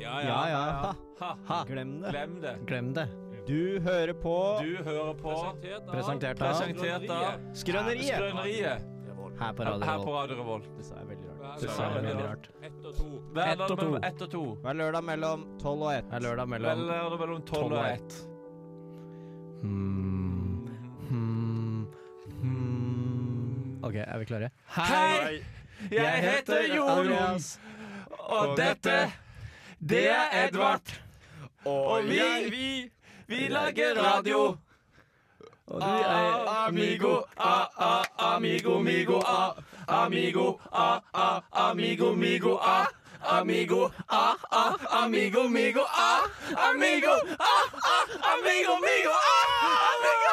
Ja, Ja, ja, ja. Ha, ha. Glem det. Glem det. Glem det. Du hører på Du hører på Presentert av Presentert av Skrøneriet Skrøneriet. her på Radio Her på Revolt. Radio Revolt. Det sa jeg veldig rart. Det sa jeg veldig rart. Ett og to. Hver Ett og to. mellom ett og to. Hver lørdag mellom 12 og 1. Hver lørdag mellom lørdag mellom tolv Tolv og ett. ett. hmm, hmm, hmm. OK, er vi klare? Hei! Jeg heter Jon, og dette, det er Edvard. Og vi, vi, vi lager radio. Og du er amigo, a, a, amigo, migo, a, amigo, a, a, amigo, migo, a, amigo, a, a, amigo, migo, a, amigo, a, a, amigo, migo, a, amigo,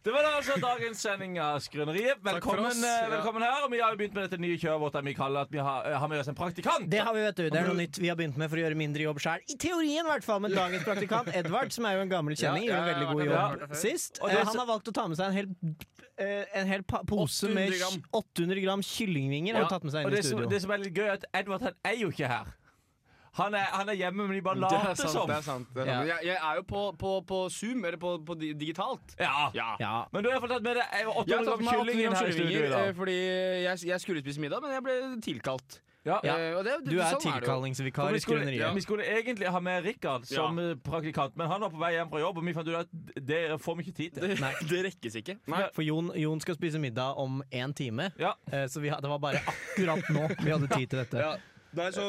Det var da altså dagens sending av Skrøneriet. Velkommen, eh, velkommen her. Og vi har jo begynt med dette nye kjøret vårt der vi kaller at vi har, eh, har med oss en praktikant. Det har vi, vet du. Det er noe nytt vi har begynt med for å gjøre mindre jobb sjøl. I teorien, i hvert fall. Men dagens praktikant, Edvard, som er jo en gammel kjenning, Ja, gjør en ja, veldig god jobb ja. sist. Og det Eh, han har valgt å ta med seg en hel, eh, en hel pa- pose med 800 gram. 800 gram kyllingvinger. Har han tatt med seg Og inn i det som, studio. det som er litt gøy, er at Edvard han er jo ikke her. Han er, han er hjemme, men de bare Det er later sant. som. det er sant, det er sant. Ja. Jeg, jeg er jo på, på, på Zoom, eller på, på digitalt. Ja. Ja. Ja. Men du har fått tatt med deg eh, Jeg 800 har tatt gram med 800 kylling inn her i studio i kyllingvinger eh, dag. fordi jeg, jeg skulle spise middag, men jeg ble tilkalt. Ja. Ja. Eh, og det, det, Du er sånn tilkallingsvikar vi, i skrøneriet. Ja. vi skulle egentlig ha med Rikard som eh, praktikant, men han var på vei hjem fra jobb, og vi fant ut at det får vi ikke tid til. Det, Nei. det rekkes ikke. Nei. For Jon, Jon skal spise middag om én time, Ja. så vi, det var bare akkurat nå vi hadde tid til dette. Ja, det er så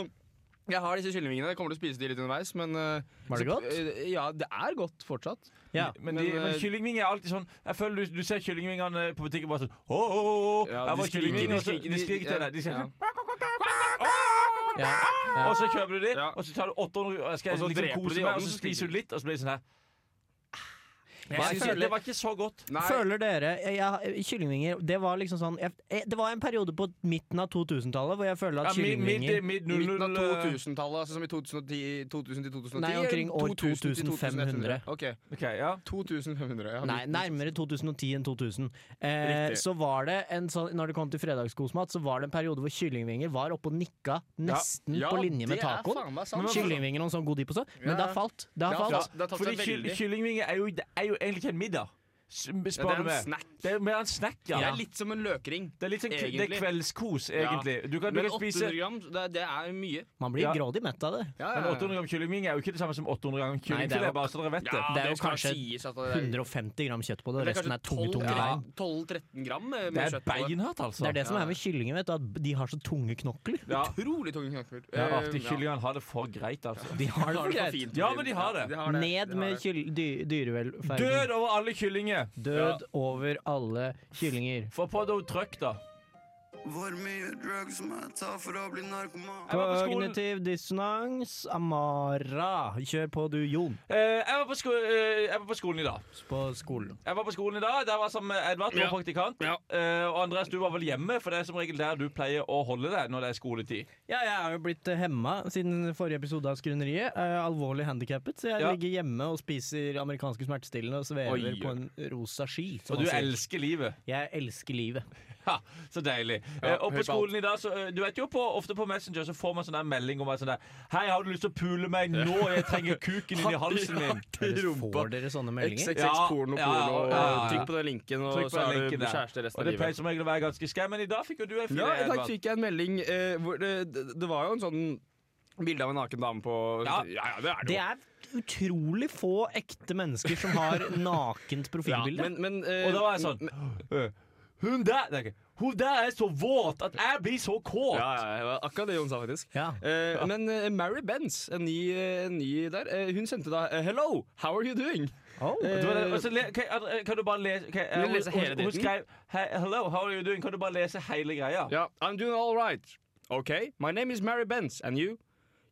jeg har disse kyllingvingene. Jeg kommer til å spise de litt underveis. Men, eh, Var det så- godt? eh, Ja, det er godt fortsatt. Ja. Men, Men, de, men eh, kyllingvinger er alltid sånn Jeg føler du, du ser kyllingvingene på butikken bare sånn åh, åh, Ja, de var de og så- De skriker til deg. De sier ja. sånn. Og så kjøper du de, og så tar du 800 og så liksom dreper du de og så så spiser du litt, og så blir det sånn her. Jeg Jeg føler- Det var ikke så godt. Nei, Føler dere jeg, Kyllingvinger Det var liksom sånn jeg, Det var en periode på midten av 2000-tallet hvor jeg føler at Ja, mid, mid, kyllingvinger mid, I midten av 2000-tallet, altså som i 2010, 2000 til 2010? Nei, omkring år 2000 2500. Ok, Ok, ja 2500. Ja, Nei, nærmere 2010 enn 2000. Eh, så var det en sånn Når det kom til fredagskosmat, så var det en periode hvor kyllingvinger var oppe og nikka nesten Ja, på linje med tacoen. sant. Kyllingvinger og sånn god dip og sånn. Men Ja. det har falt. Det har falt. falt. Det har tatt Fordi kyllingvinger er jo, det er jo egentlig ikke en Ja, det er du en meg. snack. Det er mer en snack, ja. Det er litt som en løkring. Det er litt sånn det er Egentlig. kveldskos, Ja. Du kan, du Men kan spise 800 gram, det, det er mye. Man blir Ja. grådig mett av det. Ja, Men 800 gram kyllingving er jo ikke det samme som 800 gram det er kyllingfilet, jo- bare så dere vet det. Det er jo skal kanskje sies at er- 150 gram kjøtt på det, og er resten er tunge, kanskje tunge 12, bein. 12-13 gram med, Det er kjøtt på det. beinhardt, altså. Det er det som Ja. er med kyllinger, vet du, at de har så tunge knokler. Ja. Utrolig tunge knokler. Ja, Eh, at de kyllingene har det for greit, altså. De har det for greit. Ja, men de har det. Det. Ned med det. kyll- dyrevelferden. Død over alle kyllinger! Død over alle kyllinger. Få på noe trøkk, da. Hvor mye drugs må jeg ta for å bli narkoman? Kognitiv dissonans, Amara. Kjør på du, Jon. Uh, jeg, var på sko uh, jeg var på skolen i dag. På skolen. Jeg var på skolen i dag, Der var som Edvard, vår Ja. praktikant. Ja. Uh, og Andreas, du var vel hjemme, for det er som regel der du pleier å holde deg når det er skoletid. Ja, jeg er jo blitt hemma siden forrige episode av Skrøneriet. Er alvorlig handikappet, så jeg Ja. ligger hjemme og spiser amerikanske smertestillende og svever Oi, på en rosa ski. Og du elsker livet. Jeg elsker livet. Ha, så deilig. Ja, eh, og på skolen i dag, så, eh, du vet jo på, ofte på Messenger så får man sånn der melding om sånn der Hei, har du lyst til å pule meg nå? Jeg trenger kuken inn i halsen min. Får dere sånne meldinger? XXX Ja, porno, ja, porno. ja, ja, ja. Trykk på den linken, og så er du kjæreste resten av det pleier livet. som regel å være ganske skam, men i dag fikk jo du en fin Ja, I dag fikk jeg en melding eh, hvor det, det, var jo en sånn bilde av en naken dame på Ja. ja, ja det er det Det er utrolig få ekte mennesker som har nakent Ja, men, men, uh, Og da var jeg sånn men- Hun der! Det er ikke- Hun der er så våt at jeg blir så kåt. Ja, ja, ja, akkurat det hun sa, faktisk. Ja. Eh, Men eh, Mary Benz, en ny, eh, en ny der, eh, hun sendte da Hello, how are you doing? Oh. Kan, kan du bare lese du lese hele hun, hun skrev hey, Hello, how are you doing? Kan du bare lese hele greia? Ja, I'm doing all right. Okay, my name is Mary Benz, and you?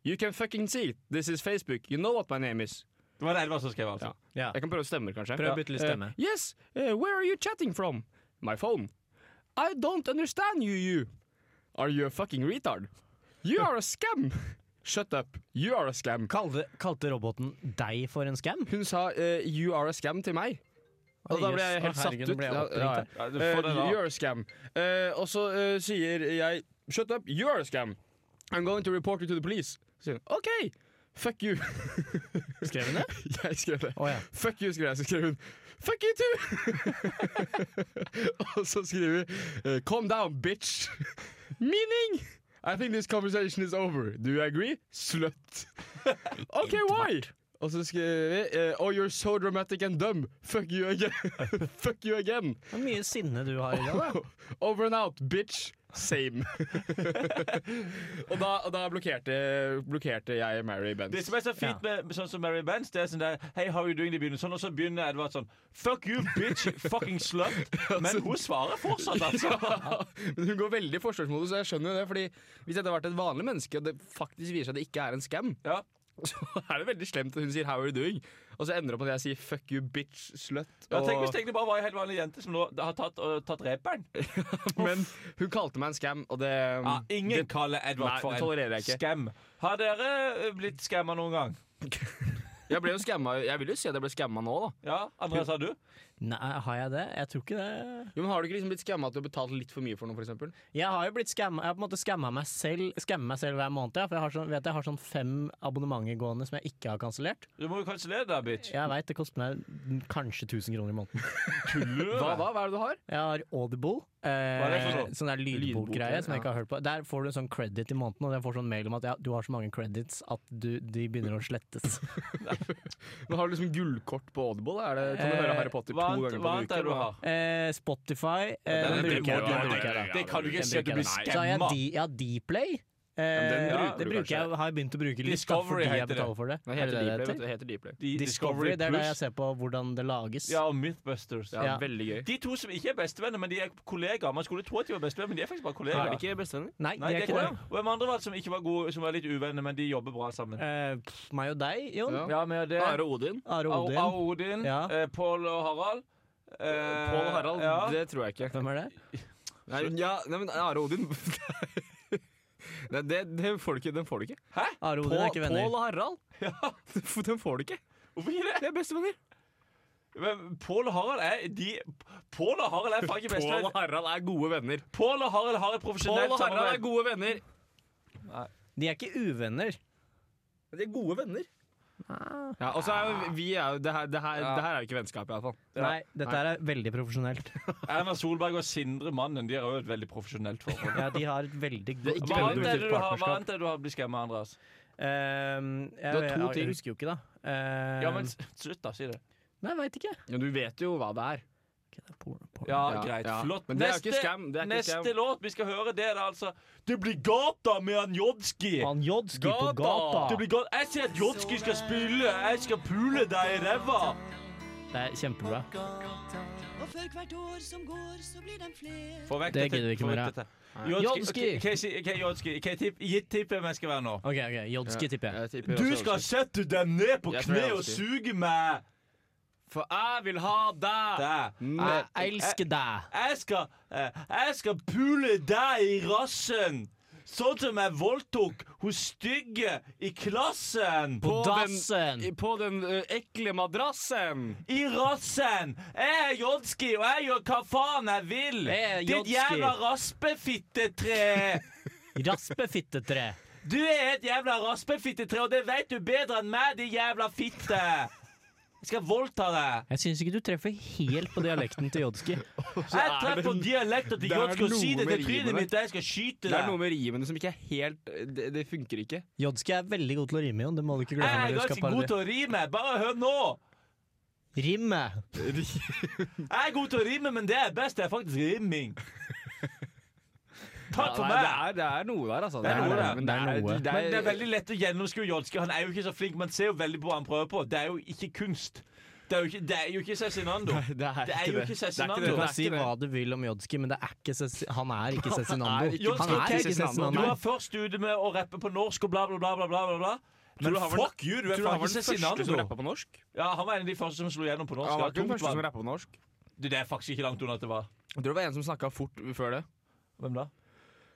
You can fucking see. This is Facebook. You know what my name is. Det var det Elva som skrev, altså. Ja. Ja. Jeg kan prøve å stemme, kanskje. Prøv å bytte litt stemme. Uh, yes, where are you chatting from? My phone. I don't understand you, you. Are you a fucking retard? You are a scam. Shut up. You are a scam. Kalte, kalte roboten deg for en scam? Hun sa uh, you are a scam til meg. Og da ble jeg helt satt ut. Ja, ja. Ja, da. you are a scam. Uh, og så sier jeg Shut up, you are a scam. I'm going to report you to the police. Så sier hun OK, fuck you. Skrev hun det? jeg skrev det. Oh, ja. Fuck you, skrev jeg. Så skrev hun Fuck you too! og så skriver vi eh, Calm down, bitch. Meaning I think this conversation is over. Do you agree? Slut. OK, why? Og så skriver vi eh, Oh, you're so dramatic and dumb. Fuck you again. Fuck you again. Er mye sinne du har i dag, da. Over and out, bitch. Same. og da, og da blokkerte, blokkerte jeg Mary Benz. Det som er så fint med sånn som Mary Benz, det er sånn der Hey, how are you doing? Det begynner sånn, og så begynner Edvard sånn Fuck you, bitch, fucking slut. Men hun svarer fortsatt, altså. Ja, men hun går veldig i forsvarsmodus, og jeg skjønner jo det. Fordi Hvis dette hadde vært et vanlig menneske, og det faktisk viser seg at det ikke er en scam, Ja. så er det veldig slemt at hun sier 'how are you doing', og så ender det opp med at jeg sier 'fuck you, bitch, slut'. Ja, og, tenk hvis det bare var ei helt vanlig jente som nå har tatt, uh, tatt reperen. men hun kalte meg en scam, og det Ja, ingen det, kaller Edvard Nei, for en scam. Har dere eh, blitt skamma noen gang? Jeg ble jo scamma Jeg vil jo si at jeg ble scamma nå, da. Ja, Andreas, har du? Nei, har jeg det? Jeg tror ikke det. Jo, men Har du ikke liksom blitt skamma at du har betalt litt for mye for noe, f.eks.? Jeg har jo blitt skamma Jeg har på en måte skamma meg selv Skammer meg selv hver måned. Ja, for jeg har sånn, vet jeg har sånn fem abonnementer gående som jeg ikke har kansellert. Du må jo kansellere det, bitch. Jeg veit det koster meg kanskje 1000 kroner i måneden. Hva da? Hva er det du har? Jeg har Audible. Eh, er det for noe? sånn der lydbokgreie Lydbok, som jeg ikke har hørt på. Der får du en sånn credit i måneden, og jeg får sånn mail om at ja, du har så mange credits at du, de begynner å slettes. Men Har du liksom gullkort på Audible? Er det, kan du Eh, høre Harry Potter Hva annet hva annet er det du har? Eh, Spotify eh, den bruker jeg. Det kan du ikke si at du blir skamma. Så har jeg, skamma. jeg har Dplay. Eh, den ja, bruker det du bruker jeg, har jeg begynt å bruke litt, da, Discovery fordi jeg heter det. betaler for det. Det Er heter det det det heter? Det heter Dplay. De- Discovery, det er der Plus. jeg ser på hvordan det lages. Ja, og Mythbusters. Ja, Ja. Veldig gøy. De to som ikke er bestevenner, men de er kollegaer. Man skulle tro at de var bestevenner, men de er faktisk bare kollegaer. Er de ikke bestevenner? Nei, Nei, de er ikke det. Og hvem andre var det som ikke var gode, som var litt uvenner, men de jobber bra sammen? Eh, pff, meg og deg, Jon. Ja. Ja, med det Are og Odin. Are Ar- Odin. Are Odin, Ja. eh, Pål og Harald. Eh, Pål og Harald, ja. det tror jeg ikke. Hvem er det? Nei, ja, nei men Are og Odin Nei, det, det får du ikke, Den får du ikke. Are Odin er ikke venner. Pål og Harald? Den får du ikke. Hvorfor ikke det? De er bestevenner. Men Pål og Harald er de Pål og Harald er faen ikke Pål bestevenner. og Harald er gode venner. Pål og Harald har et Pål profesjonelt og Harald er samarbeid. gode venner. De er ikke uvenner. De er gode venner. Ja, og så er jo vi er jo, det, her, det, her, Ja. det her er jo ikke vennskap, i hvert fall. Ja. Nei, dette er veldig profesjonelt. Erna Solberg og Sindre Mannen De har jo et veldig profesjonelt forhold. Ja, de har et veldig Hva veldig annet er det du har, hva annet er det du har blitt skamma, Andreas? Ehm, jeg, Du har to jeg, ting. jeg husker jo ikke, da. Ehm, Ja, men slutt, da. Si det. Nei, veit ikke. Ja, du vet jo hva det er. Ja, Ja, greit. ja. Flott. Men det er neste, ikke skam, det er ikke neste skam. låt vi skal høre, det er altså Det blir gata med han Jodski. Han Jodski på Gata! gata. Det blir gata. Jeg sier at Jodski skal spille. Jeg skal pule deg i ræva. Det er kjempebra. Og for hvert år som går, så blir de flere. Få vekk Det gidder vi ikke mer av. Jodski. Hva si- hva- Jodski, hva tipp- gitt tippet vi skal være nå? OK, ok, Jodski tipper jeg. Jeg tipper Du skal sette deg ned på kne og suge meg. For jeg vil ha deg! Jeg elsker deg. Jeg skal, eh, jeg skal pule deg i rassen. Sånn som jeg voldtok hun stygge i klassen. På den- dassen. Den, På den ø, ekle madrassen! I rassen! Jeg er Jodski, og jeg gjør hva faen jeg vil. Jeg Ditt jævla raspefittetre. Raspefittetre. Du er et jævla raspefittetre, og det vet du bedre enn meg, din jævla fitte. Jeg skal voldta deg. Jeg syns ikke du treffer helt på dialekten til Jodski. Jeg er treffer på dialekten til Jodski og sier det til trynet mitt, jeg skal skyte Det er noe med rimene som ikke er helt Det, det funker ikke. Jodski er veldig god til å rime, Jon. Det må du ikke glemme. Jeg er ganske god til å rime. Bare hør nå. Rimme. Jeg er god til å rime, men det er best, det er faktisk rimming. Takk for Ja, meg! Det er, det er noe der, altså. Det er noe der. Men det er, noe. Men det veldig lett å gjennomskue Jodski. Han er jo ikke så flink. Man ser jo veldig på hva han prøver på. Det er jo ikke kunst. Det er jo ikke, det er jo ikke Cezinando. det er, Det er jo ikke Cezinando. Du kan si hva du vil om Jodski, men det er han er ikke Cezinando. Han er ikke Du Cezinando. var først ute med å rappe på norsk og bla, bla, bla. bla, bla, bla. Men du fuck you, du er Tror du faen ikke som Cezinando. på norsk? Ja, han var en av de første som slo gjennom på norsk. Han var ikke den tungt første som på norsk. Du, det er faktisk ikke langt unna at det var. Jeg tror det var en som snakka fort før det. Hvem da?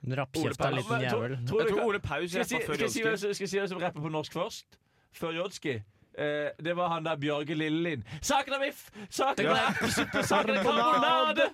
Rappkjefta liten jævel. Tror Jeg tror Ole Paus jeg si, før Jodski. skal jeg si hvem som rapper på norsk først? Før Jodski? Eh, det var han der Bjørge Lillelien. Saken er biff, saken er appesuppe, saken er karbonade.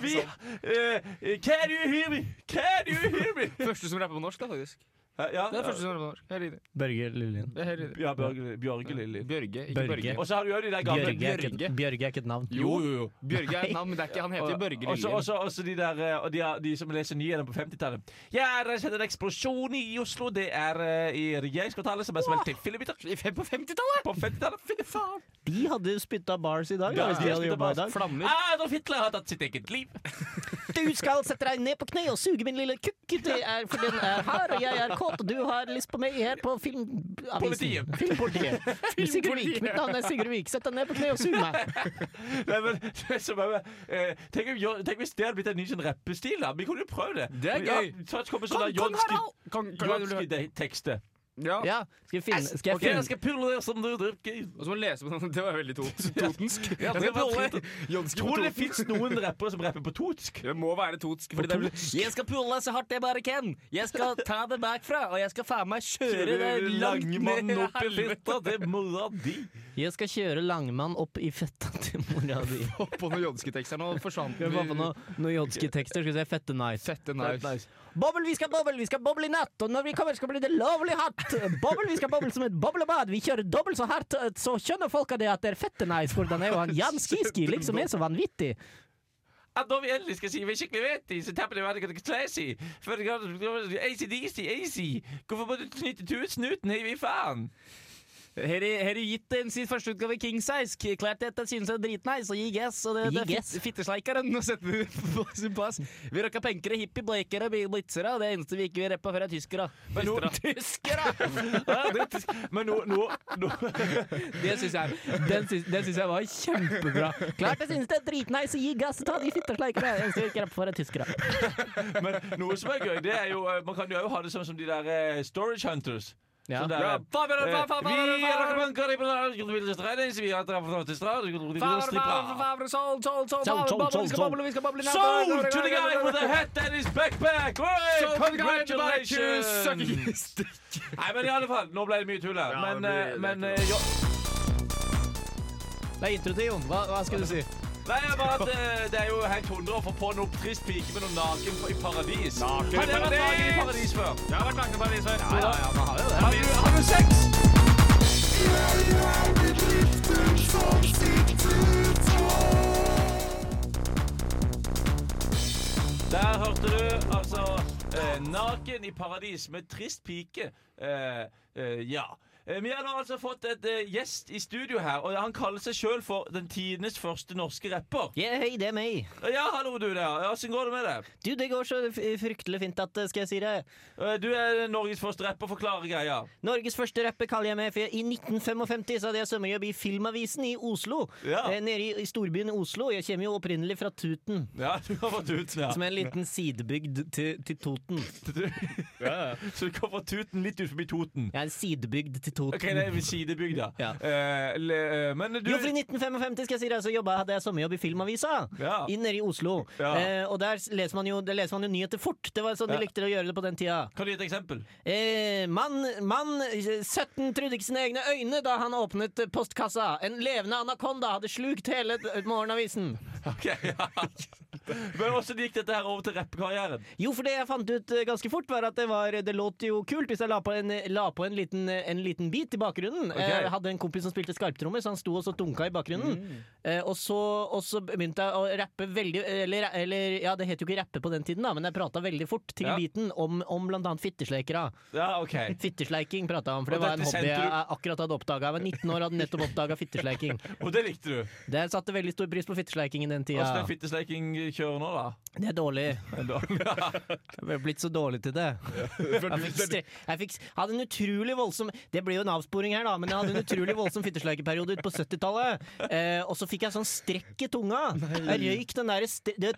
Vi eh, Can you hear me? Can you hear me? Første som rapper på norsk, da, faktisk. Ja, Det er første som rapper på norsk. Helt riktig. Børge Lillien. Det er helt riktig. ja Bjørge, Bjørge Lillelien. Bjørge, ikke Børge. Børge. Og så har du jo de der gamle Bjørge er, ikke, Bjørge. Bjørge er ikke et navn. Jo, jo, jo. Bjørge er et navn, men det er ikke, han heter jo Børge Og så- Lillien. og så også de der eh, Og de, er- de som leser nyhetene på 50-tallet. Ja, det har skjedd en eksplosjon i Oslo. Det er eh, i regjeringskvartalet som er smelt til fillebiter. På 50-tallet! På 50-tallet. Fy faen. De hadde spytta bars i dag, Ja, da, hvis de de hadde jobba i dag. Flammer. Adolf Hitler har tatt sitt eget liv. Du skal sette deg ned på kne og suge min lille kukk. Det er for den er her, og jeg er kåt, og du har lyst på meg her på Filmavisen. Politiet. Filmpolitiet. Sigurd Vik. Mitt navn er Sigurd Vik. Sett deg ned på kne og sug meg. Nei, men, det som bare, eh, tenk, tenk hvis det hadde blitt en ny sånn rappestil. da Vi kunne jo prøve det. Det er Ja, gøy. så kommer sånn Kong- Ja. Ja, skal, jeg finne, skal jeg Ok, jeg skal pulle det som du drikker. Og så må du lese på sånn Det var veldig tot, totensk. Ja, Jeg skal. Tror det fins noen rappere som rapper på totsk? Det må være totsk. Fordi det jeg skal pulle så hardt jeg bare kan. Jeg skal ta det bakfra, og jeg skal faen meg kjøre det langt ned opp i fetta til mora di. Jeg skal kjøre Langmann opp i fetta til mora di. På noen jodske tekster nå forsvant vi få på noen, noe jodski-tekster? Skal vi se, fette nice. Fette nice. Bobbel, vi skal boble, vi skal boble i natt, og når vi kommer skal bli det lovlig hardt. Bobbel, vi skal boble som et boblebad. Vi kjører dobbelt så hardt, så skjønner folka det at det er fette nice. Hvordan er jo han Jan Skiski liksom er så vanvittig. At når vi endelig skal si vi skikkelig vet det, så tapper det kan classy. ACDC, AC. Hvorfor må du knytte snuten, hei, vi faen? Her du gitt en sin første utgave King Size. Klart Klart dette synes jeg er dritnice, og gi gass. Og det, det er fittesleikeren. Nå setter vi på sin pass. Vi rocka penkere, hippie, blakere, blitzere. og Det eneste vi ikke vil rappe før, er tyskere. Men nå- Tyskere! Det er. Men nå, nå, nå Det syns jeg, den syns, jeg var kjempebra. Klart jeg synes det er dritnice og gi gass og ta de fittesleikere. Eneste vi ikke rapper for, er tyskere. Men noe som er gøy, det er jo eh, Man kan jo ha det sånn som de der eh, storage hunters. Ja. Eh, Vi er boble. Sold to the guy with the hat and his backpack! Congratulations! Nei, men i alle fall, nå ble det mye tull her. Men, det blir- eh, det men ikke eh, jo, Det er intro til Jon. Hva, hva skal du si? Nei, jeg bare at eh, Det er jo helt 100 å få på en trist pike med noen naken i paradis. Naken i har dere vært naken i paradis før? Jeg har vært naken i paradis før. Ja, ja, man har jo det. Har du, har du sex? Der hørte du altså eh, 'Naken i paradis' med trist pike. Eh, eh, ja. Eh, Vi har nå altså fått et uh, gjest i studio her, og han kaller seg sjøl for den tidenes første norske rapper. Ja, hei, det er meg. Ja, hallo, du der. Åssen går det med deg? Du, det går så fryktelig fint at eh, skal jeg si det. Eh, Du er Norges første rapper, forklarer greia. Norges første rapper kaller jeg meg, for i 1955 så hadde jeg sommerjobb i Filmavisen i Oslo. Ja. Eh, nede i, storbyen Oslo. Jeg kommer jo opprinnelig fra Tuten. Ja, du har fått Tuten, ja. Som er en liten sidebygd til, til Toten. Så du kommer fra Tuten litt ut forbi Toten. Er en sidebygd til Toten. Ok, det er ved sidebygda. Ja. Eh, le, eh, men du Jo, for i 1955 skal jeg si det, så jobbet, hadde jeg sommerjobb i Filmavisa. Ja. Nede i Oslo. Ja. Eh, og der leser, man jo, der leser man jo nyheter fort. Det var sånn de likte å gjøre det på den tida. Kan du gi et eksempel? Eh, mann, mann 17 trodde ikke sine egne øyne da han åpnet postkassa. En levende anakonda hadde slukt hele morgenavisen. Ok, ja. Men hvordan gikk dette her over til rappekarrieren? Jo, for det jeg fant ut eh, ganske fort, var at det, var, det låt jo kult hvis jeg la på en, la på en, liten, en liten bit i bakgrunnen. Okay. Jeg hadde en kompis som spilte skarptrommer, så han sto og så dunka i bakgrunnen. Eh, og, så, og så begynte jeg å rappe veldig eller, eller ja, det het jo ikke rappe på den tiden, da, men jeg prata veldig fort til Ja. beaten om, om blant annet fittesleikere. Ja, okay. Fittesleiking prata jeg om, for det var en hobby jeg akkurat hadde oppdaga. Jeg var 19 år og hadde nettopp oppdaga fittesleiking. Og det likte du? Det satte veldig stor pris på fittesleiking i den Åssen er tida. Fittesleiking kjøre nå, da? Det er dårlig. Jeg er blitt så dårlig til det. Jeg, fikk jeg fikk, hadde en utrolig voldsom Det blir jo en avsporing her, da, men jeg hadde en utrolig voldsom fittesleikeperiode ut på 70-tallet. Eh, og så fikk jeg sånn strekk i tunga. Jeg røyk den der,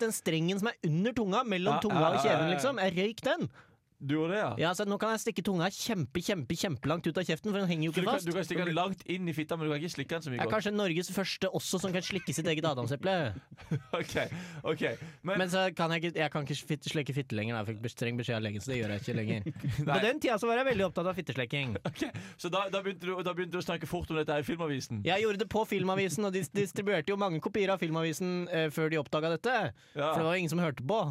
den strengen som er under tunga, mellom tunga og kjeven, liksom. Jeg røyk den. Du gjorde det, ja? Ja, så Nå kan jeg stikke tunga kjempe, kjempe, kjempelangt ut av kjeften, for den henger jo ikke du, kan, fast. du kan stikke den langt inn i fitta, men du kan ikke slikke den så mye Jeg er godt? kanskje Norges første også som kan slikke sitt eget adamseple. Ok, ok Men, Men så kan jeg Jeg kan ikke fitte, slekke fitte lenger. da. Jeg fikk streng beskjed av legen, så det gjør jeg ikke lenger. På den tida så var jeg veldig opptatt av fittesleking. ok, Så da, da, begynte du, da begynte du å snakke fort om dette her i Filmavisen? Jeg gjorde det på Filmavisen, og de distribuerte jo mange kopier av Filmavisen eh, før de oppdaga dette. Ja. For det var jo ingen som hørte på.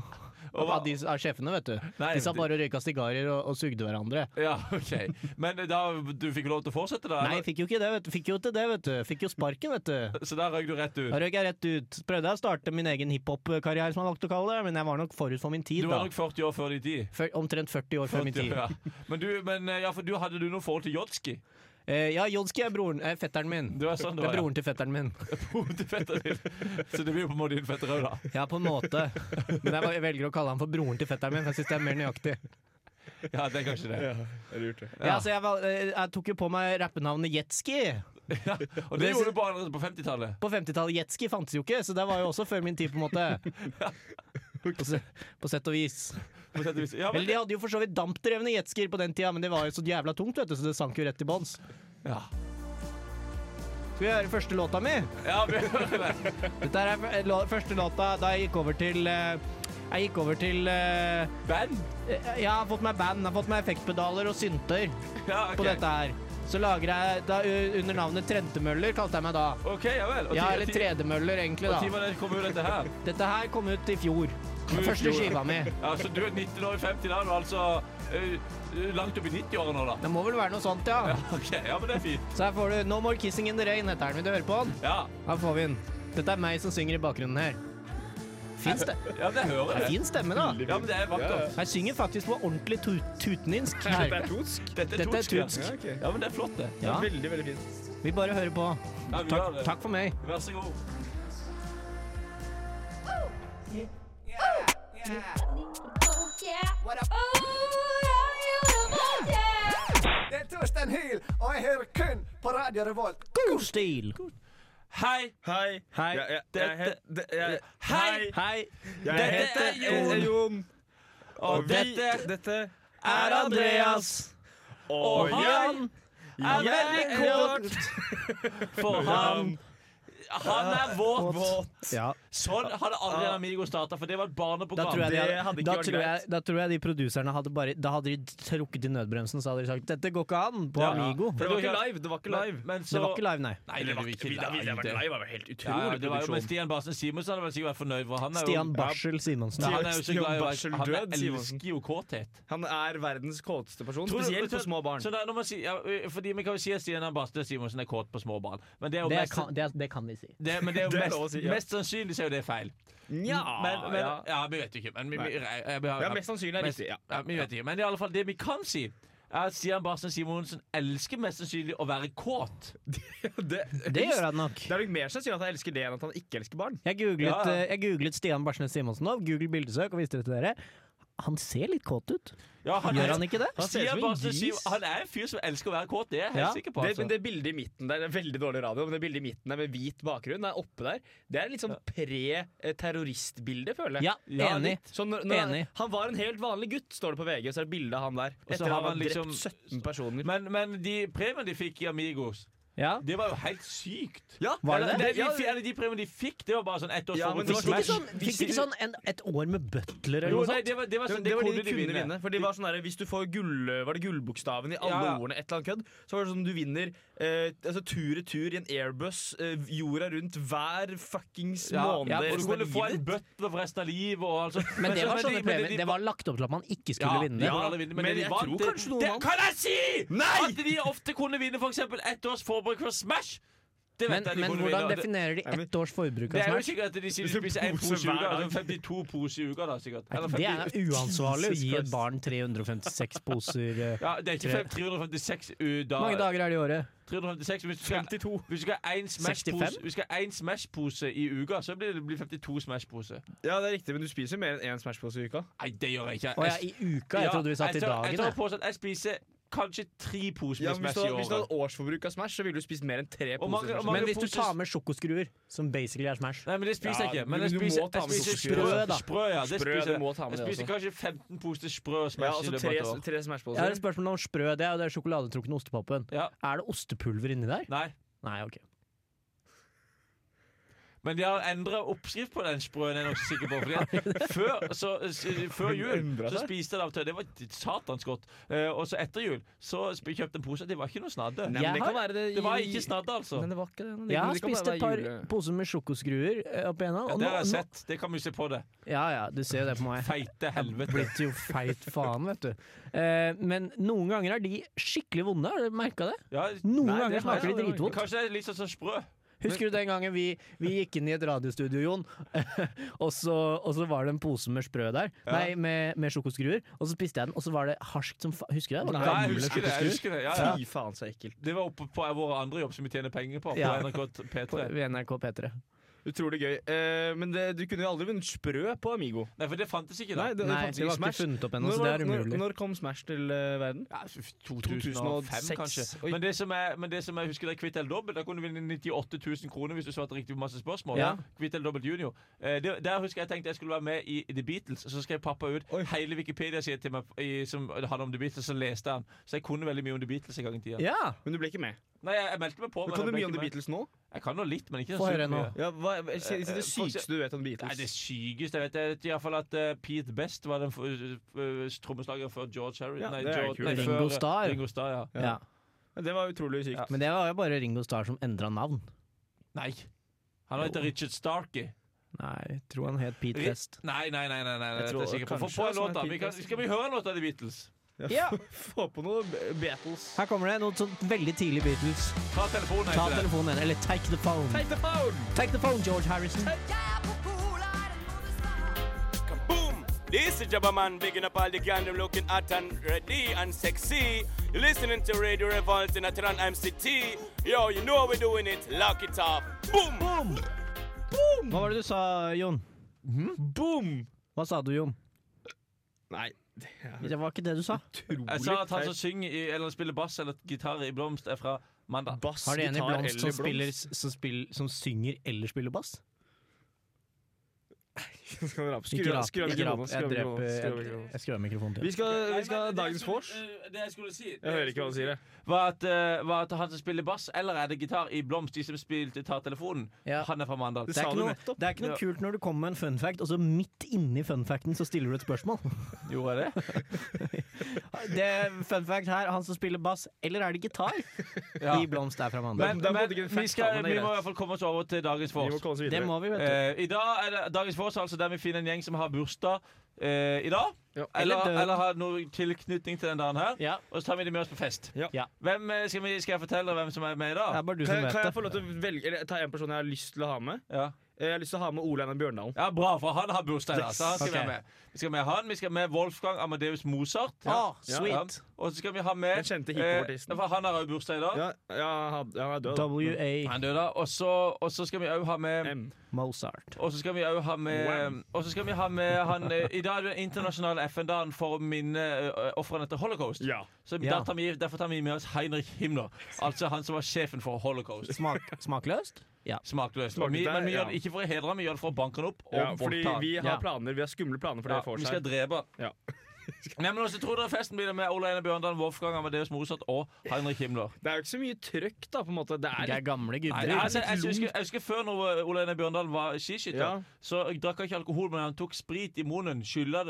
Og hva- de er sjefene, vet du. Nei, de satt bare og røyka sigarer og, og sugde hverandre. Ja, ok Men da du fikk lov til å fortsette, da? Nei, fikk jo ikke det, vet du. Fikk jo til det, vet du. Fikk jo sparken, vet du. Så da røyk du rett ut? Da røyk jeg rett ut. Prøvde jeg å starte min egen hiphop-karriere, som jeg valgte å kalle det, men jeg var nok forut for min tid, Du da. var nok 40 år før din tid? Omtrent 40 år før min tid. Ja. Men, du, men eh, ja, for du, hadde du noe forhold til Jodski? Eh, ja, Jodski er broren, eh, fetteren min. Du er sånn du Det er var, ja. broren til fetteren min. Broren til fetteren din. Så det blir jo på en måte din fetter òg, da. Ja, på en måte. Men jeg velger å kalle han for broren til fetteren min, for jeg syns det er mer nøyaktig. Ja, det er kanskje det. Jeg det. Ja, så jeg, val- eh, jeg tok jo på meg rappenavnet Jetski. Ja. Og det Det- gjorde du bare på 50-tallet. På 50-tallet Jetski fantes jo ikke, så det var jo også før min tid, på en måte. På, se, på sett og vis. Ja, men, de hadde jo for så vidt dampdrevne jetskier på den tida, men det var jo så jævla tungt, vet du, så det sank jo rett til bånns. ja. Skal vi høre første låta mi? ja, vi hører det. Dette er første låta da jeg gikk over til eh, Jeg gikk over til eh, Band? eh, Jeg har fått meg band, jeg har fått meg effektpedaler og synter Ja, okay. på dette her. Så lager jeg da, under navnet Trentemøller, kalte jeg meg da. Ok, ja vel. Og Ja, eller Tredemøller, egentlig, da. Og kom jo dette her? Dette her kom ut i fjor. Første skiva mi. Ja, Så du er 19 år i 50 da, du er altså uh, langt opp i 90-åra nå, da? Det må vel være noe sånt, ja. Ja, okay. ja, men det er fint. Så her får du No More Kissing in the Rain, heter den. Vil du høre på den? Ja, Her får vi den. Dette er meg som synger i bakgrunnen her. Fin, ste ja det hører jeg. fin stemme, da. Ja, men det er vakkert. Jeg synger faktisk på ordentlig tu tutninsk. her. Dette er tutsk? Dette er tutsk. ja. tutsk. Ja, men det er flott, det. Ja, Veldig, veldig fint. vi bare hører på. Ja, Takk, det. takk for meg. Vær så god. Det er Torstein Hyl, og jeg hører kun på Radio Revolt. God stil. Hei! Hei. Hei. Jeg, jeg, jeg, Hei! Hei. Jeg Dette heter er Jon. Jon. Og dette dette er Andreas. Og han er veldig kåt, for han Han er våt. Ja. Sånn hadde aldri Amigo starta, for det var et Da barneprogram. tror jeg de hadde, da tror jeg, da tror jeg de produserne hadde bare Da hadde de trukket i nødbremsen, så hadde de sagt dette går ikke an på Ja. Amigo. For det var ikke live. Det var ikke live. men så, Det var ikke live, nei. Nei, det var ikke live. det. live var helt utrolig ja, det var jo, men. Stian Barsen Simonsen hadde vel sikkert vært fornøyd, for han er jo Stian Barsel Simonsen. Ja, han er jo så glad i å være Han elsker jo kåthet. Han er verdens kåteste person, Tror spesielt på små barn. Så da, når man sier, ja, fordi Vi kan jo si at Stian Barsen Simonsen er kåt på små barn, men det er jo Det mest, kan, det, det kan vi si. det, men det er jo mest, mest sannsynlig er jo det feil. Nja, Men, men, ja. ja, vi vet jo ikke. Men vi, vi, jeg, jeg, ja, mest sannsynlig er riktig. Ja. ja, vi vet ikke. Men i alle fall, det vi kan si, er at Stian Barsten Simonsen elsker mest sannsynlig å være kåt. Det, Det gjør han nok. Det er nok mer sannsynlig at han elsker det enn at han ikke elsker barn. Jeg googlet, Ja, ja. eh, jeg googlet Stian Barsten Simonsen nå. Google bildesøk og viste det til dere. Han ser litt kåt ut. Ja, han, Gjør han ikke det? Han ser ut Stian som en Barstø gris. Sim- han er en fyr som elsker å være kåt, det er jeg helt Ja. sikker på. Det, Altså. men det bildet i midten der, det er veldig dårlig radio, men det bildet i midten der med hvit bakgrunn, det er oppe der, det er litt sånn pre-terroristbilde, føler jeg. Ja, Ja, enig. litt. Når, når Enig. Han, han var en helt vanlig gutt, står det på VG, så er det bilde av han der. Og så Etter har at han har drept liksom- drept 17 personer. Men, men de premien de fikk i Amigos, Ja. det var jo helt sykt. ja, Var det Eller, det? de, eller de premiene de fikk, det var bare sånn ett års Ja, men det var Fikk de ikke sånn, fikk ikke sånn en, et år med Butler eller Jo, noe nei, sånt? det var, det var sånn, det var de de kunne vinne. For de var sånn der, Hvis du får gull, var det gullbokstaven i alle Ja. ordene, et eller annet kødd, så var det sånn du vinner eh, altså tur-retur i en airbus eh, jorda rundt hver fuckings ja, måned. ja, og du kunne få en butler for resten av livet. Og altså. Men det var sånne men premier. de- Det var lagt opp til at man ikke skulle ja, vinne. vinne, men, Men jeg tror det. kanskje noen det vant. Kan jeg si?! At de ofte kunne vinne f.eks. ett års forbruk for Smash! Det Men, jeg men hvordan definerer de ett års forbruk av Smash? Det er jo sikkert at de sier de spiser én pose i uka. Altså 52 poser i uka, da, sikkert. Eller Det er 50, uansvarlig å gi et barn 356 poser. eh. ja, det er ikke 356 u- da, Hvor mange dager er det i året? 356 Hvis du skal, 52. hvis du skal ha én Smash-pose i uka, så blir det blir 52 Smash-poser. Ja, det er riktig, men du spiser mer enn én Smash-pose i uka. Nei, det gjør jeg ikke. Å ja, i uka? Jeg trodde vi satt i dagen. Jeg jeg. på at jeg spiser kanskje tre poser Ja, med men Smash i året. hvis du hadde årsforbruk av Smash, så ville du spist mer enn tre poser. mange- mange- Men hvis du tar med sjokoskruer, som basically er Smash Nei, men det spiser jeg Ja, ikke. Men jeg spiser, jeg spiser sprø. Da. Sprø, ja. Det Sprø, spiser du jeg. Jeg spiser kanskje 15 poser sprø Ja, Smash Ja, altså tre, tre, smash Jeg har et spørsmål om sprø. Det er jo det sjokoladetrukne ostepopen. Ja. Er det ostepulver inni der? Nei. Nei, ok. Men de har endra oppskrift på den sprøen, er jeg nok sikker på. Fordi at før, så, før jul så spiste jeg det av og til. Det var satans godt. Eh, og så etter jul så kjøpte jeg en pose. Det var ikke noe snadde. Nei, det har- kan være det Det var ikke snadde, altså. Men det var ikke det. Jeg har spist et par poser med sjokoskruer eh, oppi ena. Ja, det har jeg nå- sett. Det kan vi se på det. Ja ja, du ser jo det på meg. Feite helvete. Blitt jo feit faen, vet du. Eh, men noen ganger er de skikkelig vonde. Har du merka det? Ja, Noen Nei, ganger det smaker de dritvondt. kanskje det er litt sånn sprø. Husker du den gangen vi, vi gikk inn i et radiostudio, Jon, og, så, og så var det en pose med sprø der? Ja. Nei, med, med sjokoskruer. Og så spiste jeg den, og så var det harskt som faen. Husker du det? det? Nei, jeg husker det. Jeg husker det. Ja, ja. Fy faen, så ekkelt. Det var oppe på vår andre jobb som vi tjener penger på, på Ja. NRK P3. ved NRK P3. Utrolig gøy. Eh, men det, du kunne jo aldri vunnet sprø på Amigo. Nei, for det fantes ikke da. Nei, det, Nei, det, det var ikke funnet opp ennå, Når så det er umulig. når kom Smash til uh, verden? Ja, 2005 2006. kanskje. Men det som er, men det som jeg husker det er Kvitt eller dobbelt. Da kunne du vinne 98 000 kroner hvis du svarte riktig på masse spørsmål. Ja. Kvitt eller dobbelt junior. Eh, det, der husker jeg tenkte jeg skulle være med i The Beatles. Så skrev pappa ut Oi. hele Wikipedia-sida til meg i, som hadde om The Beatles, så leste han. Så jeg kunne veldig mye om The Beatles en gang i tida. Ja! Men du ble ikke med. Nei, jeg, jeg meldte meg på. Men kan du mye om The. Beatles nå? Jeg kan nå litt, men ikke så høre mye. Ja, hva, det Eh, sykeste du vet om Beatles. Nei, det sykeste jeg vet Jeg vet i hvert fall at eh, Pete Best var den f- for George Harry. Ja, nei, det er George, nei, Ringo Starr. Ringo Starr, ja. ja. Det var utrolig sykt. Ja. Men det var jo bare Ringo Starr som endra navn. Nei. Han heter Richard Starkey. Nei, jeg tror han het Pete Best. Nei, nei, nei. nei, nei Jeg det er tror jeg sikker på. Få på en låt, da. skal vi høre en låt av The Beatles? Ja. Få på noe Beatles. Her kommer det noe sånt veldig tidlig Beatles. Ta telefonen. Ta heter det. telefonen, eller take the phone. Take the phone! Take the phone, George Harrison. Boom! This is Jabba Man, bigging up all the gang, them looking at and ready and sexy. You're listening to Radio Revolt in Atran MCT. Yo, you know how we're doing it. Lock it up. Boom! Boom! Hva var det du sa, Jon? Boom! Hva sa du, Jon? Nei, det er Det var ikke det du sa. utrolig Jeg sa at han som synger i, eller spiller bass eller gitar i Blomst, er fra mandag. Bass, Har du en i Blomst som, spiller, som, spiller, som synger eller spiller bass? Skal vi rappe? Ikke Skru av- rap. skru av mikrofonen, Jeg dreper mikrofonen, skru av mikrofonen. Jeg skrur av mikrofonen Vi skal, vi skal ha Nei, dagens vors. Det jeg skulle si Jeg hører ikke hva du sier. var at, eh, var at han som spiller bass, eller er det gitar i Blomst, de som spilte tar telefonen, Ja. han er fra Mandal. Det Det er, ikke noe, det er ikke noe kult når du kommer med en fun fact, og så midt inni fun facten så stiller du et spørsmål. Gjorde jeg det? Det er fun fact her, han som spiller bass, eller er det gitar? Ja. I Blomst er fra Mandal. Men, vi, må i hvert fall komme oss over til dagens vors. Det må vi, vet du. Eh, I dag er det dagens vors, altså der vi finner en gjeng som har bursdag eh, i dag. Ja. Eller, Eller eller har noe tilknytning til den dagen her. Ja, Og så tar vi dem med oss på fest. Ja. Hvem, eh, skal, vi, skal jeg fortelle hvem som er med i det er dag? bare du Kan, som kan vet jeg få lov til å velge Eller ta en person jeg har lyst til å ha med? Ja. Eh, Jeg har lyst til å ha med Ole Einar Bjørndalen. ja, Bra, for han har bursdag Da. Så han skal okay. være med. Vi skal med han, vi skal med Wolfgang Amadeus Mozart. Ah, Ja. sweet. Og så skal vi ha med Den kjente eh, hiphopartisten. For han har òg bursdag i dag. Ja, ja, han er død. WA Han døde. Og så og så skal vi òg ha med M. Mozart. Og så skal vi òg ha med Wow. Og så skal vi ha med han eh, I dag er det internasjonale FN-dagen for å minne uh, ofrene etter holocaust. Ja. Så Ja. der tar vi, Derfor tar vi med oss Heinrich Himmler. Altså han som var sjefen for holocaust. Smak, smakløst? Ja. Smakløst. Og vi, men vi gjør det ikke for å hedre ham, vi gjør det for å banke han opp og ja, fordi voldta vi har planer Vi har skumle planer for det Ja, får vi skal drepe. Ja. Nei, men også tror dere festen blir det med Ole Einar Bjørndalen, Wolfgang Amadeus Mozart og Heinrich Himmler? Det er jo ikke så mye trøkk, da, på en måte. Det er Det er gamle Nei, altså, jeg, husker, jeg husker Før når Ole Einar Bjørndalen var skiskytter, Ja. så drakk han ikke alkohol, men han tok sprit i munnen, skylla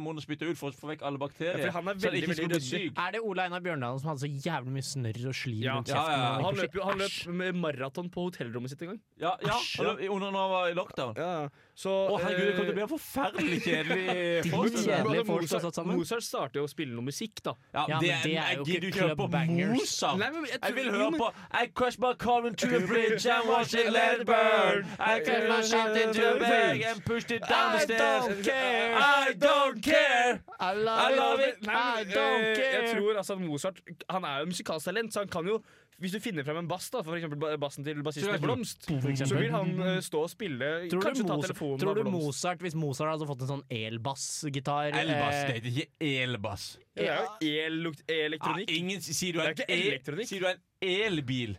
munnen og spytta ut for å få vekk alle bakterier. Ja, han er så veldig, ikke veldig syk. Er det Ole Einar Bjørndalen som hadde så jævlig mye snørr og slim Ja. rundt kjeften? ja, ja. og Han løp, han løp maraton på hotellrommet sitt en gang. Ja, ja og det- under når han var i lockdown. Ja, Ja, Så Å herregud, det kommer til å eh, bli en forferdelig kjedelig De folk. kjedelige folk som har Mozart, satt sammen. Mozart starter jo å spille noe musikk, da. Ja, Ja, det men er, det er jeg jo gidder ikke høre på Club Bangers. Mozart. Nei, men jeg Jeg vil høre på I crush my car into a bridge and watch it let it burn. I crush my shit into a bag and pushed it down the I stairs. don't care. I don't care. I love, I love it. Nei, I don't eh, care. Jeg tror altså at Mozart Han er jo musikalsk talent, så han kan jo Hvis du finner frem en bass, da for eksempel bassen til bassisten i Blomst, så vil han eh, stå og spille, Tror kanskje ta Mozart, telefonen tror du Mozart, hvis Mozart hadde fått en sånn elbassgitar Elbass, eh, det heter ikke elbass. Det er jo el- Ja, elektronikk. ingen sier du Det er ikke en elektronikk. Sier du en elbil?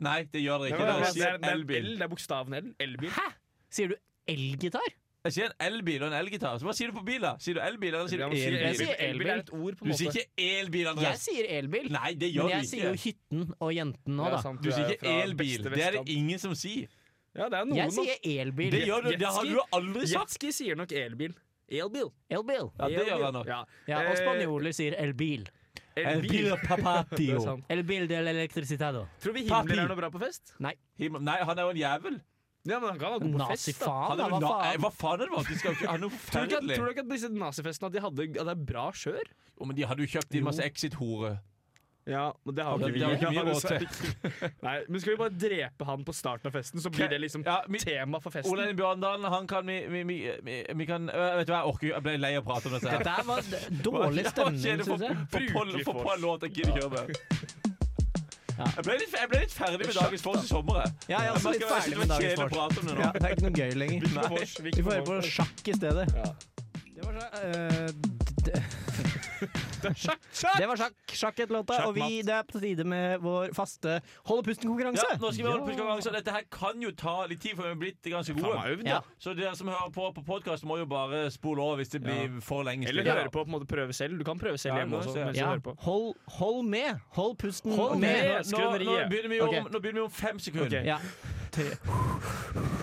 Nei, det gjør dere Ja, ikke. det, Dere det, er, det, er, elbil. Det er bokstaven L. Elbil. Sier du elgitar? Jeg sier en elbil og en elgitar. Så hva sier du på bil, da? Sier du elbil eller sier du elbil? Jeg sier elbil. elbil er et ord, på en Du sier ikke elbil, Jeg sier elbil. Nei, det gjør Men jeg sier jo hytten og jenten nå, da. sant, Du sier er ikke elbil. Det er det ingen som sier. Ja, det er noen, Jeg sier elbil. Det gjør du, det har du aldri sagt. Jetski sier nok elbil. Elbil. Elbil. Ja, det gjør han nok. Ja. Ja, og Eh, spanjoler sier elbil. Elbil. Det papatio. sant. Elbil del electricitado. Tror vi Papi. Er noe bra på fest? Himmel- Nei, han er jo en jævel. Ja, men han kan ha god på fest, da. Nazifaen, Han da. er Hva na- faen? Hva faen er det? for? De skal jo ikke ha noe Tror du ikke, forferdelig. tror du ikke at disse nazifestene at de hadde at det er bra skjør? Jo, men de hadde jo kjøpt inn masse Exit-hore. Ja, men det har Ja, jo det har ikke mye råd til. Nei, men skal vi bare drepe han på starten av festen, så blir det liksom Ja, mi- tema for festen? Ole Bjørndalen, han kan vi, vi, vi, vi, vi kan Vet du hva, jeg orker. Jeg ble lei av å prate om dette. her. Dette her var dårlig stemning, syns jeg. Få på, få på en låt jeg gidder ikke høre mer. Jeg ble, litt, jeg ble litt ferdig med dagens Vors i sommer. Ja, jeg er også litt ferdig med dagens om det. Ja, det er ikke noe gøy lenger. Vi får høre på sjakk i stedet. Ja. Det var, så, eh, d- det var sjakk. Sjakk-låta. Og vi, det er på tide med vår faste Holde pusten-konkurranse. Ja, nå skal vi holde pusten-konkurranse. Dette her kan jo ta litt tid, for vi har blitt ganske gode. øvd, Ja. Så dere som hører på på podkast, må jo bare spole over hvis det blir for lenge. Eller høre på, på en måte prøve selv. Du kan prøve selv Ja, hjemme også. Mens du Ja, hører på. hold, hold med. Hold pusten Hold med. med. Nå, nå, begynner vi om, okay. nå begynner vi om fem sekunder. Ok. Ja. Tre.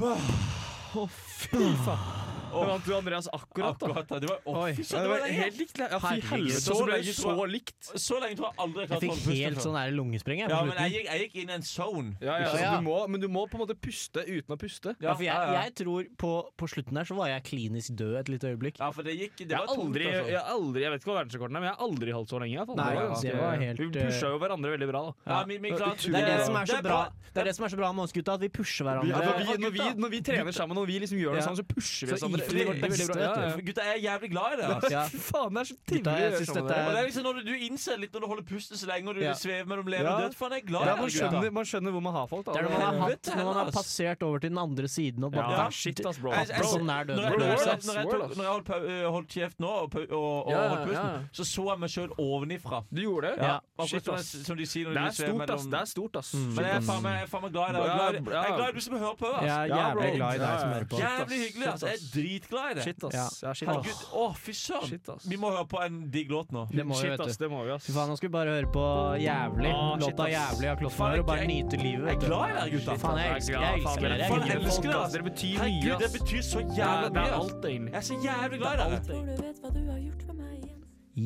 Å, fy faen. Det vant du Andreas akkurat, da. Akkurat, da. Det var, Oi. fy Ja, det det var helt likt. Ja, fy helvete, Så så ble det tror så likt. Så lenge tror jeg aldri jeg Jeg klart å fikk holde pusten helt før. sånn der lungespring jeg, Ja, men jeg gikk, jeg gikk inn i en zone. Ja, ja, Ja. Du må, men du må på en måte puste uten å puste. Ja, for jeg, jeg tror på, på slutten der så var jeg klinisk død et lite øyeblikk. Ja, for det gikk Det Jeg var tungt, altså. jeg, aldri, jeg vet ikke hva verdensrekorden er, men jeg har aldri holdt så lenge. Jeg. Nei, var det var helt, vi pusha jo hverandre veldig bra, da. Ja, Det er det som er så bra Det er det som er så bra med oss gutta, at vi pusher hverandre. når, vi, trener sammen og vi liksom gjør det sånn, så pusher vi oss sammen. Veldig, veldig bra. Ja, ja. Gutta, jeg er jævlig glad i det. Altså. Ja. Faen, det er så Gutta, trivelig. sammen med dette det er liksom når du, du innser litt når du holder pusten så lenge og du Ja. svever mellom leve Ja. og død. Faen, jeg er glad Ja, i man det, skjønner, man skjønner hvor man har folk. Da. Det er når man har, hatt, når man har passert over til den andre siden og bare ja, shit, ass, bro. Jeg- jeg- nær døden. Når jeg, Bro, når jeg, når jeg holdt, holdt kjeft nå og, og, og Ja, holdt pusten, ja. så så jeg meg sjøl ovenifra. Du gjorde det? Shit, ass. som de sier når Det de er svever stort, ass. Det er stort, ass. Men jeg er faen meg, jeg er faen meg glad i det. Jeg er glad, i- er du som hører på. Jeg er jævlig glad i deg som hører på. Jævlig hyggelig. ass. Dritglad i det. Shit, ass. Ja. Ja, shit, Herregud, ass. Å, fy søren. Vi må høre på en digg låt nå. Det må Shit, vi, ass. Det må vi, ass. Fy faen, nå skal vi bare høre på Jævlig. Ah, Låta shit, Jævlig av Klossmar og bare nyte livet. Jeg er glad i dere, gutta. Faen, jeg elsker, dere. Jeg elsker dere. Dere betyr Herregud, mye, det betyr så jævlig det mye. er alt, egentlig. Jeg er så jævlig glad i dere. Tror du vet hva du har gjort for meg.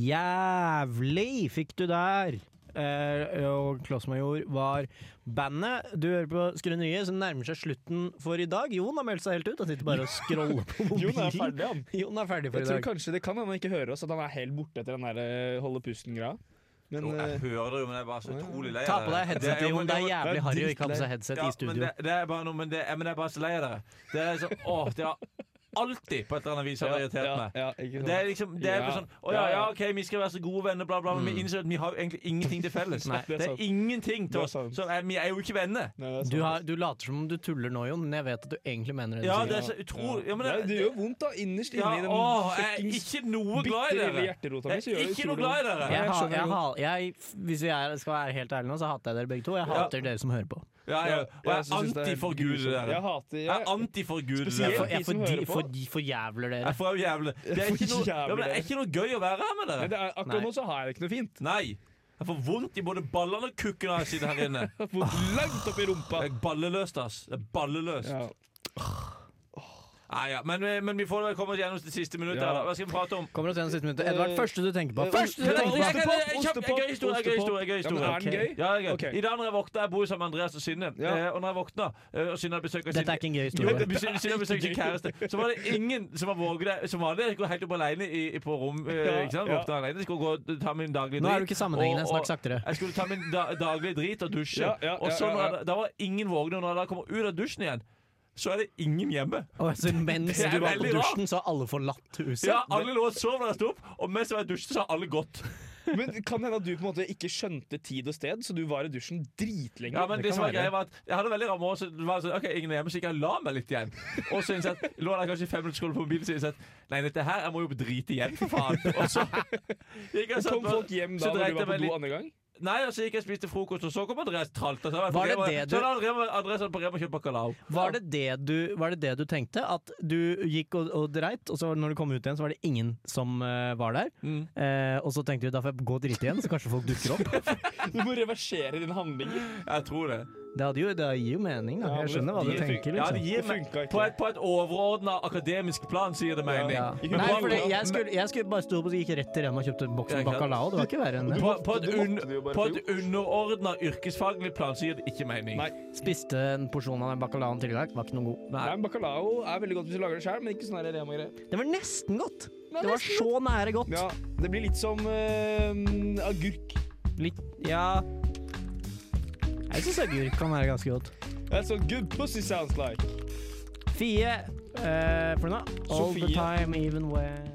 Jævlig fikk du der. Eh, og Klossmajor var bandet. Du hører på Skrøneriet, som nærmer seg slutten for i dag. Jon har meldt seg helt ut. Han sitter bare og scroller på mobilen. Jon er ferdig, han. Jon er ferdig for Jeg i tror kanskje Det kan hende han ikke hører oss, at han er helt borte etter den der eh, holde pusten-greia. Men Jo, jeg eh, hører det jo, men jeg er bare så utrolig lei Ta på deg headsetet, Det- jo, Jon. men Det er jævlig det er harry å ikke ha på seg headset Ja, i men studio. det, det er bare noe Men, det, men jeg er bare så lei av dere. Det er så, åh, det har alltid på et eller annet vis har irritert meg. Det er liksom Det er Ja. sånn Å ja, Ja. OK, vi skal være så gode venner, bla, bla, men vi innser at vi har jo egentlig ingenting til felles. Nei, det er det er ingenting til oss. Så er, vi er jo ikke venner. Nei, Du, har, du later som om du tuller nå, Jon, men jeg vet at du egentlig mener det Ja, det er så utrolig ja, men det, det gjør vondt, da. Innerst ja, inne i den åh, jeg er fuckings ikke noe glad i dere. hjerterota Jeg mi. er ikke noe glad i dere. Jeg, jeg jeg, jeg, hvis jeg skal være helt ærlig nå, så hater jeg dere begge to. Jeg hater dere som hører på. Ja, ja. Og jeg er synes er anti-for-gud, grusomt. dere. Jeg hater Jeg jeg, er anti-for-gud. Spesielt Jeg, for, jeg de for, de, for, de dere. Jeg jævle Det er ikke noe, ja, men det er ikke noe gøy å være her med dere. det er, Nei. akkurat nå så har jeg det ikke noe fint. Nei. Jeg får vondt i både ballene og kukken når jeg sitter her inne. Jeg får langt opp i rumpa. Jeg er balleløst, ass. Det er balleløst. Ja. Nei, ja. men, eh, men vi får vel komme oss gjennom det siste minuttet. Ja. Hva skal vi prate om? Kommer oss gjennom siste minuttet. Edvard, første du tenker på. Eh, Første du tenker på! Ostepop! jeg- gøy historie, gøy historie, gøy Ja, men historie. er den gøy? Ja, det er gøy. I dag når jeg våkna, jeg bor sammen med Andreas og Synne. Ja. Eh, og når jeg våkna, eh, og Synne besøker sin Dette er ikke en gøy historie. Synne besøker sin kjæreste, så var det ingen som var våget Som vanlig går helt opp alene i, på rom. Eh, ikke sant? Våkna alene. Skulle gå og ta min daglige Nå er du ikke sammenhengende. Snakk saktere. Jeg skulle ta min da, daglige drit og dusje. Ja, ja, og så ja, ja, ja. jeg, Da var ingen vågne. Og når jeg da kommer ut av dusjen igjen, så er det ingen hjemme. Og så mens du var på dusjen, så har alle forlatt huset. Ja, Alle lå og sov da jeg sto opp, og mens jeg var i dusjen, så har alle gått. Men kan det hende at du på en måte ikke skjønte tid og sted, så du var i dusjen dritlenge? Ja, men det, det som var greia var at Jeg hadde veldig ramme år, så det var sånn, ok, ingen er hjemme, så jeg la meg litt igjen. Og så innsett, lå der kanskje i fem minutter skole på mobilen, så innsett Nei, dette her, jeg må jo drite igjen, for faen. Og så gikk jeg og Kom folk hjem da da når du var på do andre gang? Nei, og så gikk jeg og spiste frokost, og så kom Andreas tralta. Så Var det det du- hadde Andreas- på Rema kjøpt bacalao. Var det det du, var det det du tenkte? At du gikk og, og dreit, og så når du kom ut igjen, så var det ingen som uh, var der? Mm. Eh, og så tenkte du da får jeg gå og drite igjen, så kanskje folk dukker opp? Du må reversere dine handlinger. Jeg tror det. Det, hadde jo, det gir jo mening, da. Jeg skjønner hva du tenker. tenker. Ja, det Liksom. gir Det meg. På et, på et overordna akademisk plan sier det mening. Ja. Ja. Nei, for det, jeg, skulle, jeg skulle bare stå opp og så gikk rett til Rema og kjøpte en boks med bacalao. Det var ikke verre enn det. På, på et, un, på et underordna yrkesfaglig plan sier det ikke mening. Nei. Spiste en porsjon av den bacalaoen tidligere. Var ikke noe god. Nei, Nei, Bacalao er veldig godt hvis du lager det sjøl, men ikke sånn her Rema-greier. Det var nesten godt. Det var så nære godt. Ja, det blir litt som øh, agurk. Litt Ja. Jeg syns agurk kan være ganske godt. That's what good pussy sounds like. Fie uh, for nå. All the time, even when